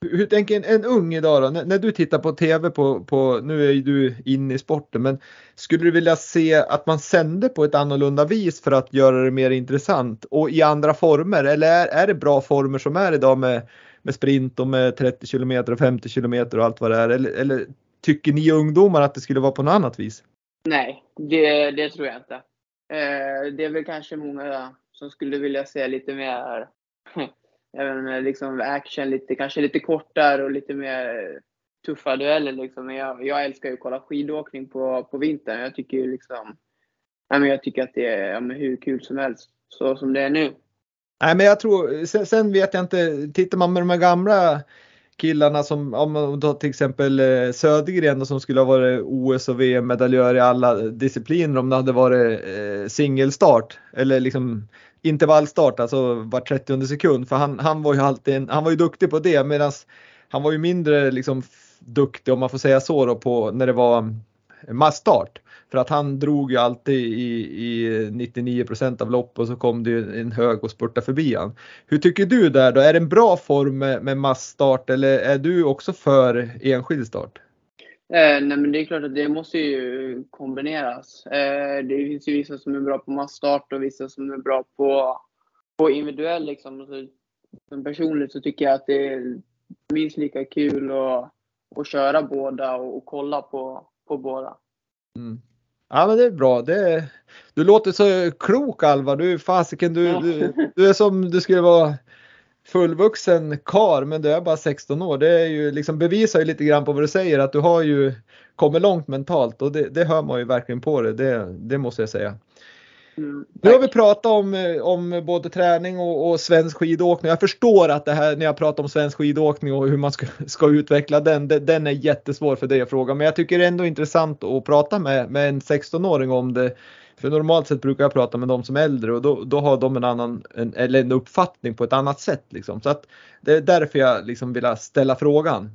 Hur tänker en, en ung idag då? När, när, du tittar på TV på, på, nu är ju du inne i sporten, men skulle du vilja se att man sände på ett annorlunda vis för att göra det mer intressant och i andra former? Eller är, är det bra former som är idag med, med sprint och med 30 kilometer och 50 kilometer och allt vad det är? Eller, eller tycker ni ungdomar att det skulle vara på något annat vis? Nej, det, det tror jag inte. Eh, det är väl kanske många som skulle vilja se lite mer även liksom action, lite, kanske lite kortare och lite mer tuffa dueller. Liksom. Jag, jag älskar ju att kolla skidåkning på, på vintern. Jag tycker liksom, jag tycker att det är ja, hur kul som helst, så som det är nu. Nej, men jag tror, sen, sen, vet jag inte, tittar man med de här gamla killarna som, om man tar till exempel eh, Södergren som skulle ha varit OS och VM-medaljör i alla discipliner om det hade varit eh, singelstart eller liksom intervallstart, alltså var 30 sekund. För han, han var ju alltid en, han var ju duktig på det medan han var ju mindre liksom duktig om man får säga så då på när det var start. För att han drog ju alltid i, i 99% av lopp och så kom det ju en hög och spurtade förbi han. Hur tycker du där då? Är det en bra form med, med massstart eller är du också för enskild start? Eh, nej men det är klart att det måste ju kombineras. Eh, det finns ju vissa som är bra på massstart och vissa som är bra på, på individuell. Liksom. Alltså, så, personligt så tycker jag att det är minst lika kul att, att köra båda och, och kolla på, på båda. Mm. Ja men det är bra. Det, du låter så klok Alva. Du fasiken du, ja. du, du är som du skulle vara fullvuxen kar men du är bara 16 år. Det är ju liksom bevisar ju lite grann på vad du säger att du har ju kommit långt mentalt och det, det hör man ju verkligen på det. Det, det måste jag säga. Mm, nu har vi pratat om, om både träning och, och svensk skidåkning. Jag förstår att det här när jag pratar om svensk skidåkning och hur man ska, ska utveckla den, det, den är jättesvår för dig att fråga. Men jag tycker det är ändå intressant att prata med, med en 16-åring om det. För normalt sett brukar jag prata med de som är äldre och då, då har de en annan, en, eller en uppfattning på ett annat sätt. Liksom. Så att det är därför jag liksom vill ställa frågan.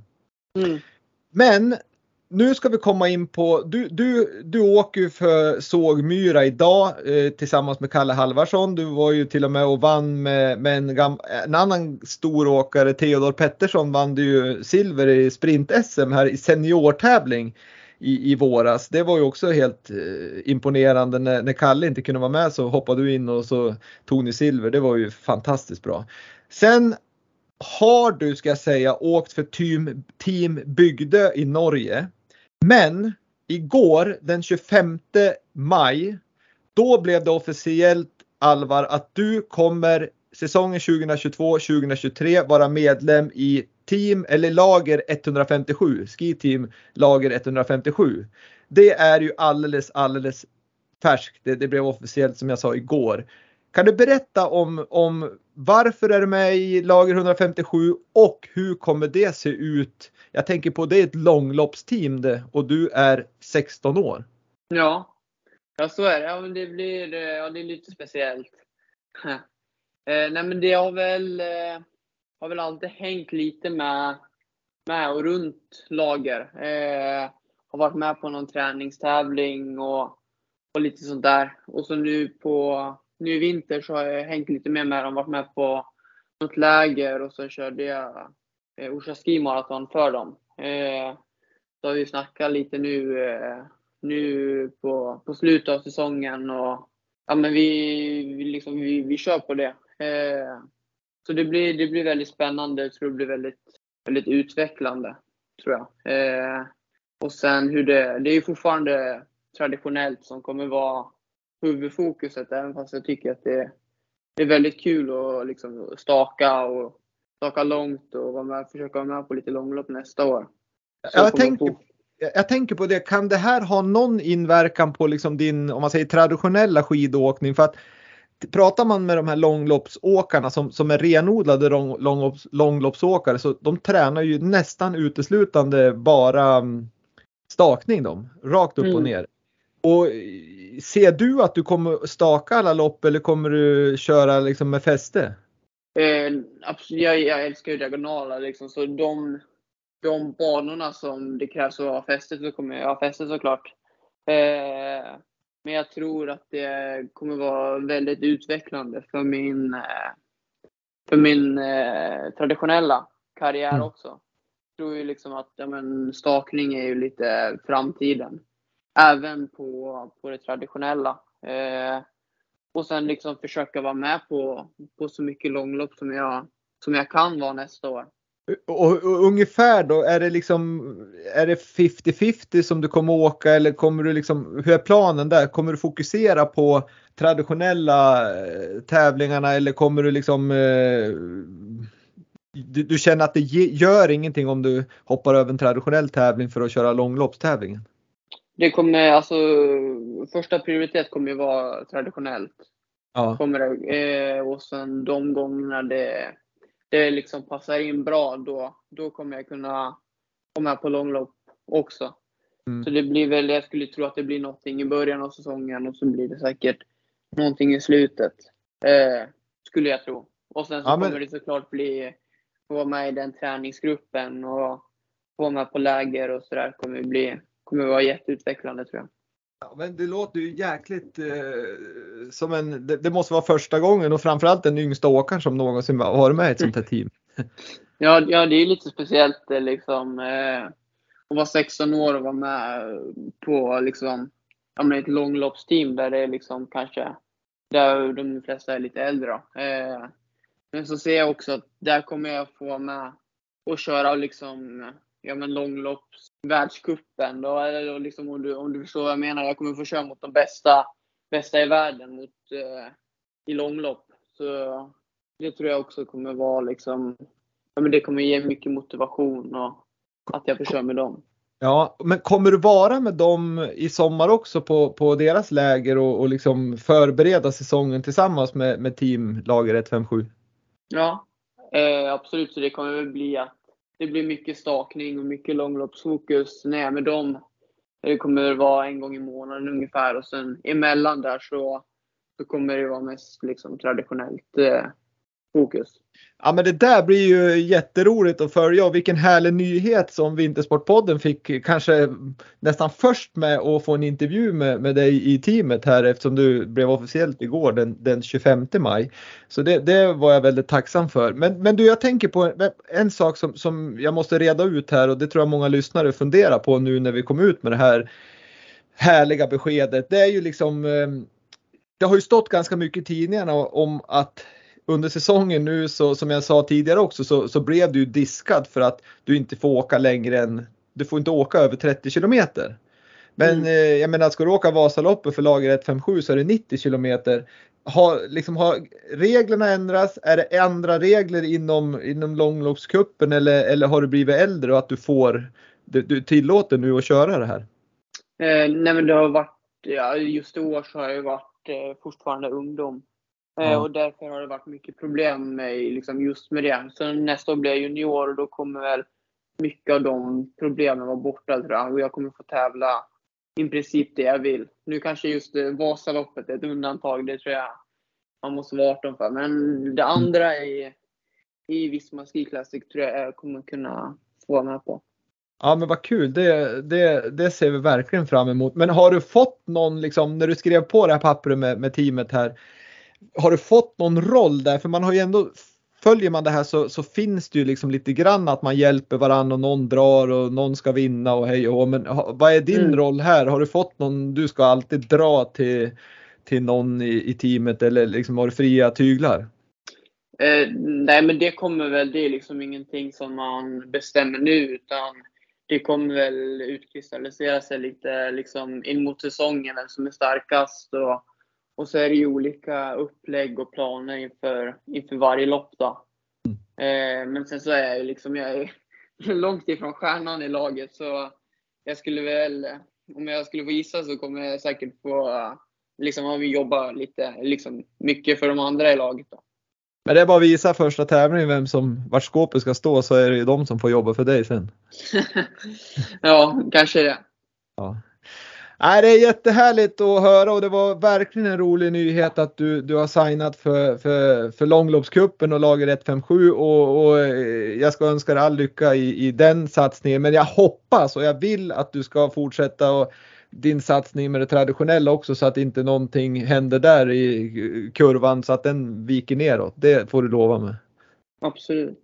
Mm. Men nu ska vi komma in på, du, du, du åker ju för Sågmyra idag eh, tillsammans med Kalle Halvarsson. Du var ju till och med och vann med, med en, gam, en annan stor åkare, Theodor Pettersson, vann du ju silver i sprint-SM här i seniortävling i, i våras. Det var ju också helt eh, imponerande. När, när Kalle inte kunde vara med så hoppade du in och så tog ni silver. Det var ju fantastiskt bra. Sen har du, ska jag säga, åkt för team, team Bygdö i Norge. Men igår den 25 maj, då blev det officiellt Alvar att du kommer säsongen 2022-2023 vara medlem i team eller lager 157, Ski Team lager 157. Det är ju alldeles, alldeles färskt. Det, det, blev officiellt som jag sa igår. Kan du berätta om, om varför är du med i lager 157 och hur kommer det se ut? Jag tänker på det är ett långloppsteam det och du är 16 år. Ja, ja så är det. Ja, men det, blir, eh, ja, det är lite speciellt. eh, nej men det har väl eh, har väl alltid hängt lite med, med och runt lager. Eh, har varit med på någon träningstävling och, och lite sånt där. Och så nu på nu i vinter så har jag hängt lite mer med dem, varit med på något läger och så körde jag eh, Orsa Ski Marathon för dem. Eh, så har vi snackat lite nu, eh, nu på, på slutet av säsongen och ja, men vi, vi, liksom, vi, vi kör på det. Eh, så det blir, det blir väldigt spännande. Jag tror det blir väldigt, väldigt utvecklande. Tror jag. Eh, och sen hur det, det är ju fortfarande traditionellt som kommer vara huvudfokuset. Även fast jag tycker att det, det är väldigt kul att liksom staka och staka långt och vara med, försöka vara med på lite långlopp nästa år. jag, tänker, jag tänker på det, kan det här ha någon inverkan på liksom din, om man säger traditionella skidåkning? För att pratar man med de här långloppsåkarna som, som är renodlade lång, långlopps, långloppsåkare så de tränar ju nästan uteslutande bara mm, stakning de, rakt upp mm. och ner. Och ser du att du kommer staka alla lopp eller kommer du köra liksom med fäste? Eh, absolut, jag, jag älskar ju diagonaler liksom, så de, de banorna som det krävs att ha fäste så kommer jag ha fäste såklart. Eh, men jag tror att det kommer vara väldigt utvecklande för min, eh, för min eh, traditionella karriär Mm. också. Jag tror ju liksom att ja, men, stakning är ju lite framtiden. Även på, på det traditionella. Eh, och sen liksom försöka vara med på, på så mycket långlopp som jag, som jag kan vara nästa år. Och, och ungefär då, är det liksom, är det 50-50 som du kommer åka eller kommer du liksom, hur är planen där? Kommer du fokusera på traditionella eh, tävlingarna eller kommer du liksom, eh, du, du känner att det ge, gör ingenting om du hoppar över en traditionell tävling för att köra långloppstävlingen? Det kommer, alltså, första prioritet kommer ju vara traditionellt. Ja. Kommer det, eh, och sen de gångerna det, det liksom passar in bra, då, då kommer jag kunna komma på långlopp också. Mm. Så det blir väl, jag skulle tro att det blir någonting i början av säsongen och så blir det säkert någonting i slutet. Eh, skulle jag tro. Och sen så Ja, men- kommer det såklart bli, få vara med i den träningsgruppen och få vara med på läger och sådär kommer det bli, kommer vara jätteutvecklande tror jag. Ja, men det låter ju jäkligt eh, som en, det, det måste vara första gången och framförallt den yngsta åkaren som någonsin varit med i ett sånt här team. Ja, ja det är lite speciellt eh, liksom eh, att vara 16 år och vara med på liksom, ja, men ett långloppsteam där det är liksom kanske där de flesta är lite äldre. Eh, men så ser jag också att där kommer jag få vara med och köra liksom, ja men långlopps världscupen då, eller liksom om du, om du förstår vad jag menar. Jag kommer få köra mot de bästa, bästa i världen mot, eh, i långlopp. Så det tror jag också kommer vara liksom, ja men det kommer ge mycket motivation och att jag får köra med dem. Ja, men kommer du vara med dem i sommar också på, på deras läger och, och liksom förbereda säsongen tillsammans med, med team Lager 157? Ja, eh, absolut. Så det kommer väl bli att det blir mycket stakning och mycket långloppsfokus när jag är med dem. Det kommer vara en gång i månaden ungefär och sen emellan där så, så kommer det vara mest liksom traditionellt eh, fokus. Ja men det där blir ju jätteroligt att följa och vilken härlig nyhet som Vintersportpodden fick kanske nästan först med att få en intervju med, med dig i teamet här eftersom du blev officiellt igår den, den 25 maj. Så det, det var jag väldigt tacksam för. Men, men du jag tänker på en, en sak som, som jag måste reda ut här och det tror jag många lyssnare funderar på nu när vi kom ut med det här härliga beskedet. Det är ju liksom eh, det har ju stått ganska mycket i tidningarna om att under säsongen nu så som jag sa tidigare också så, så blev du diskad för att du inte får åka längre än, du får inte åka över 30 kilometer. Men Mm. eh, jag menar ska du åka Vasaloppet för lager 157 så är det 90 kilometer. Har, liksom, har reglerna ändrats? Är det andra regler inom, inom långloppscupen eller, eller har du blivit äldre och att du får, du, du tillåter nu att köra det här? Eh, nej men det har varit, ja, just i år så har jag varit eh, fortfarande ungdom. Eh, Ja. Och därför har det varit mycket problem med, liksom, just med det. Så nästa år blir jag junior och då kommer väl mycket av de problemen vara borta tror jag. Och jag kommer få tävla i princip det jag vill. Nu kanske just eh, Vasaloppet är ett undantag. Det tror jag man måste vara 18 för. Men det andra i, i Visma Ski Classic tror jag jag kommer kunna få vara med på. Ja men vad kul, det, det, det ser vi verkligen fram emot. Men har du fått någon, liksom, när du skrev på det här pappret med, med teamet här, har du fått någon roll där? För man har ju ändå, följer man det här så, så finns det ju liksom lite grann att man hjälper varandra och någon drar och någon ska vinna och hej och. Men ha- vad är din Mm. roll här? Har du fått någon, du ska alltid dra till, till någon i, i teamet eller liksom har du fria tyglar? Eh, nej, men det kommer väl, det är liksom ingenting som man bestämmer nu, utan det kommer väl utkristallisera sig lite liksom in mot säsongen, vem som är starkast. Och, och så är det ju olika upplägg och planer inför, inför varje lopp. Då. Eh, men sen så är jag ju liksom, jag är långt ifrån stjärnan i laget, så jag skulle väl, om jag skulle få gissa så kommer jag säkert få liksom, jobba lite, liksom, mycket för de andra i laget. Då. Men det är bara att visa första tävlingen vem som, vart skåpet ska stå så är det ju de som får jobba för dig sen. ja, kanske det. Ja. Nej, det är jättehärligt att höra och det var verkligen en rolig nyhet att du, du har signat för, för, för långloppscupen och lager 157 och, och eh, jag ska önska dig all lycka i, i den satsningen. Men jag hoppas och jag vill att du ska fortsätta och din satsning med det traditionella också så att inte någonting händer där i kurvan så att den viker neråt. Det får du lova mig. Absolut.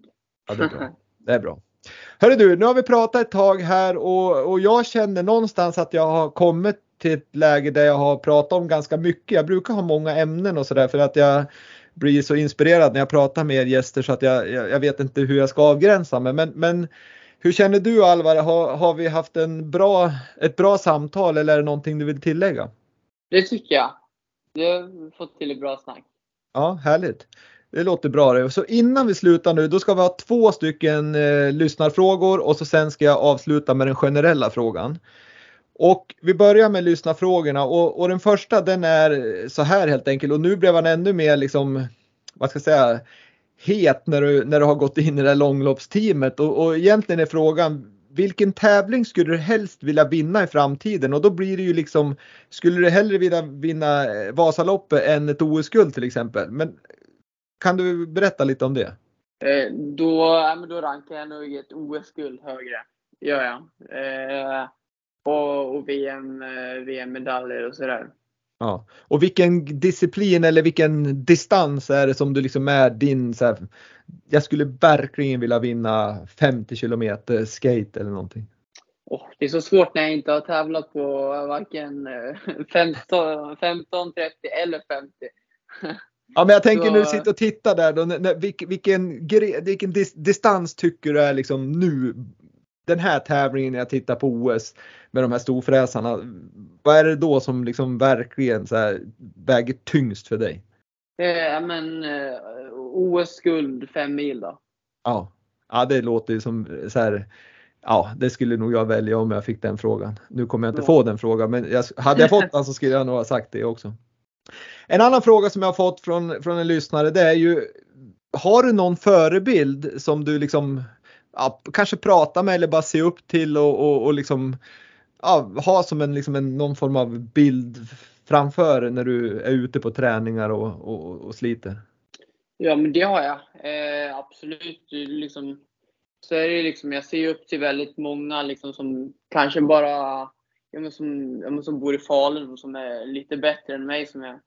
Ja, det är bra. det är bra. Hörru du, nu har vi pratat ett tag här och, och jag känner någonstans att jag har kommit till ett läge där jag har pratat om ganska mycket. Jag brukar ha många ämnen och sådär för att jag blir så inspirerad när jag pratar med er gäster så att jag, jag, jag vet inte hur jag ska avgränsa mig. Men, men hur känner du Alvar? Har, har vi haft en bra, ett bra samtal eller är det någonting du vill tillägga? Det tycker jag. Du har fått till ett bra snack. Ja, härligt. Det låter bra. Så innan vi slutar nu, då ska vi ha två stycken eh, lyssnarfrågor och så sen ska jag avsluta med den generella frågan. Och vi börjar med lyssnarfrågorna och, och den första den är så här helt enkelt och nu blev han ännu mer liksom, vad ska jag säga, het när du, när du har gått in i det här långloppsteamet och, och egentligen är frågan vilken tävling skulle du helst vilja vinna i framtiden? Och då blir det ju liksom, skulle du hellre vilja vinna eh, Vasaloppet än ett OS-guld till exempel? Men kan du berätta lite om det? Eh, då, ja, då rankar jag nog ett OS-guld högre. Gör jag. Eh, och, och VM, eh, VM-medaljer och sådär. Ja. Och vilken disciplin eller vilken distans är det som du liksom är din så här, jag skulle verkligen vilja vinna 50 kilometer skate eller någonting? Oh, det är så svårt när jag inte har tävlat på varken 15, 15 30 eller 50. Ja, men jag tänker så... när du sitter och tittar där, då, när, vilken, vilken, distans tycker du är liksom nu den här tävlingen när jag tittar på OS med de här storfräsarna. Vad är det då som liksom verkligen så väger tyngst för dig? Eh, men eh, OS-guld fem mil då. Ja, ja det låter ju som så här. Ja, det skulle nog jag välja om jag fick den frågan. Nu kommer jag inte ja. få den frågan, men jag, hade jag fått den så skulle jag nog ha sagt det också. En annan fråga som jag har fått från, från en lyssnare det är ju Har du någon förebild som du liksom ja, kanske pratar med eller bara ser upp till och, och, och liksom ja, ha som en, liksom en, någon form av bild framför när du är ute på träningar och, och, och sliter? Ja, men det har jag. Eh, absolut. Liksom, så är det liksom, jag ser upp till väldigt många liksom, som kanske bara ja, men som, ja, men som bor i Falun och som är lite bättre än mig. Som jag,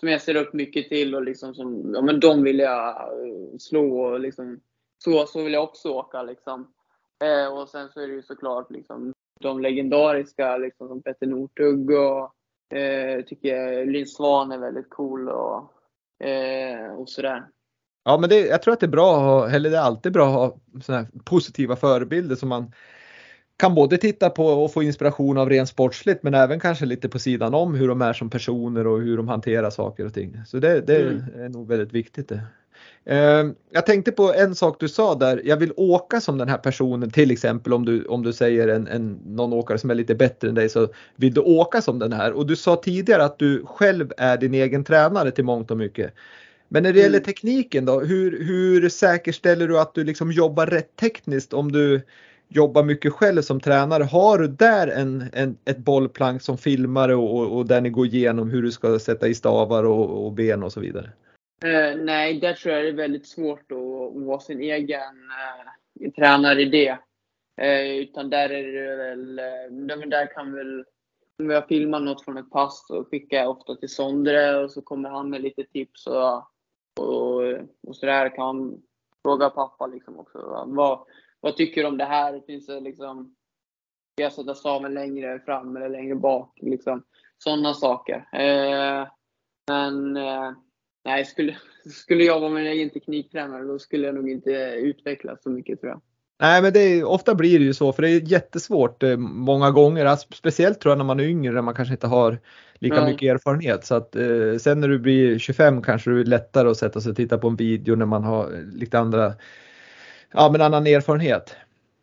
som jag ser upp mycket till och liksom som, ja, men de vill jag eh, slå och liksom, så, så vill jag också åka. Liksom. Eh, och sen så är det ju såklart liksom, de legendariska liksom, som Petter Northug och eh, tycker Linn Svan är väldigt cool och, eh, och sådär. Ja men det, jag tror att det är bra, eller det är alltid bra att ha såna positiva förebilder som man kan både titta på och få inspiration av rent sportsligt men även kanske lite på sidan om hur de är som personer och hur de hanterar saker och ting. Så det, det mm. är nog väldigt viktigt det. Ehm, jag tänkte på en sak du sa där, jag vill åka som den här personen till exempel om du, om du säger en, en, någon åkare som är lite bättre än dig så vill du åka som den här och du sa tidigare att du själv är din egen tränare till mångt och mycket. Men när det gäller mm. tekniken då, hur, hur säkerställer du att du liksom jobbar rätt tekniskt om du jobbar mycket själv som tränare? Har du där en, en ett bollplank som filmare och, och, och där ni går igenom hur du ska sätta i stavar och, och ben och så vidare? Uh, nej, där tror jag det är väldigt svårt att, att vara sin egen uh, tränare i det. Uh, utan där är det väl, uh, där kan väl, om jag filmar något från ett pass så skickar jag ofta till Sondre och så kommer han med lite tips och, och, och sådär kan fråga pappa liksom också. Vad, vad tycker du om det här? Finns det liksom, ska jag sätta staven längre fram eller längre bak? Liksom, sådana saker. men Nej, skulle, skulle jag vara min egen tekniktränare då skulle jag nog inte utvecklas så mycket tror jag. Nej men det är, ofta blir det ju så för det är jättesvårt eh, många gånger. Alltså, speciellt tror jag när man är yngre när man kanske inte har lika Nej. mycket erfarenhet. Så att, eh, sen när du blir 25 kanske det är lättare att sätta sig och titta på en video när man har lite andra, ja men annan erfarenhet.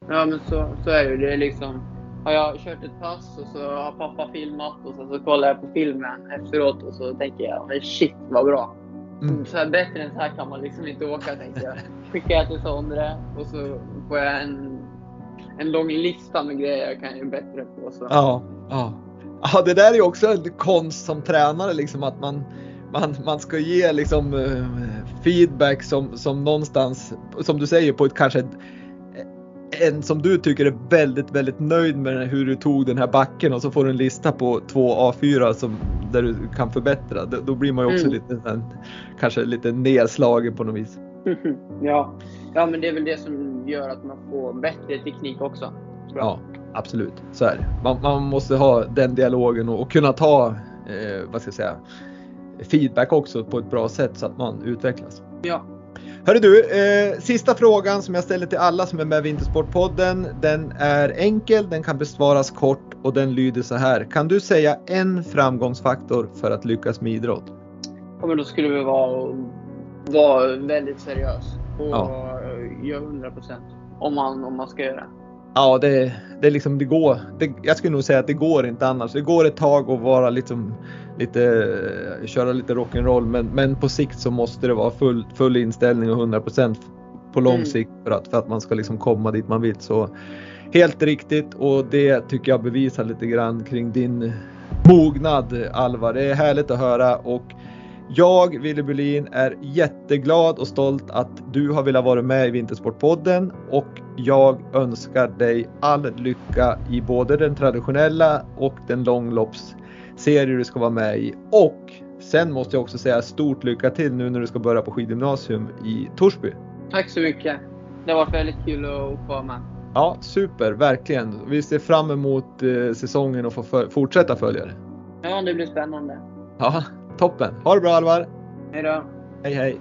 Ja men så, så är det. Det är liksom, har jag kört ett pass och så har pappa filmat och så, så kollar jag på filmen efteråt och så tänker jag men shit vad bra. Mm. Så här, bättre än så här kan man liksom inte åka tänkte jag. Skickar jag till Sondre och så får jag en, en lång lista med grejer jag kan göra bättre på. Så. Ja, ja. ja, det där är ju också en konst som tränare liksom att man man, man ska ge liksom uh, feedback som, som någonstans, som du säger, på ett kanske ett, en som du tycker är väldigt, väldigt nöjd med hur du tog den här backen och så får du en lista på två A4 som, där du kan förbättra. Då, då blir man ju också mm. lite, kanske lite nedslagen på något vis. ja. ja, men det är väl det som gör att man får bättre teknik också. Ja, absolut. Så är det. Man, man måste ha den dialogen och, och kunna ta, eh, vad ska jag säga, feedback också på ett bra sätt så att man utvecklas. Ja. Hörru du, eh, sista frågan som jag ställer till alla som är med i Vintersportpodden. Den är enkel, den kan besvaras kort och den lyder så här. Kan du säga en framgångsfaktor för att lyckas med idrott? Ja, men då skulle vi vara, vara väldigt seriös och Ja. göra 100 procent om man, om man ska göra. Ja, det, det, liksom, det går. Det, jag skulle nog säga att det går inte annars. Det går ett tag att vara liksom, lite, köra lite rock'n'roll men, men på sikt så måste det vara full, full inställning och 100% på lång Mm. sikt för att, för att man ska liksom komma dit man vill. Så helt riktigt och det tycker jag bevisar lite grann kring din mognad Alvar. Det är härligt att höra och jag, Wille Bulin, är jätteglad och stolt att du har velat vara med i Vintersportpodden och jag önskar dig all lycka i både den traditionella och den långloppsserie du ska vara med i. Och sen måste jag också säga stort lycka till nu när du ska börja på skidgymnasium i Torsby. Tack så mycket. Det har varit väldigt kul att få vara med. Ja, super, verkligen. Vi ser fram emot eh, säsongen och få fortsätta följa det. Ja, det blir spännande. Ja, toppen. Ha det bra Alvar. Hej då. Hej hej.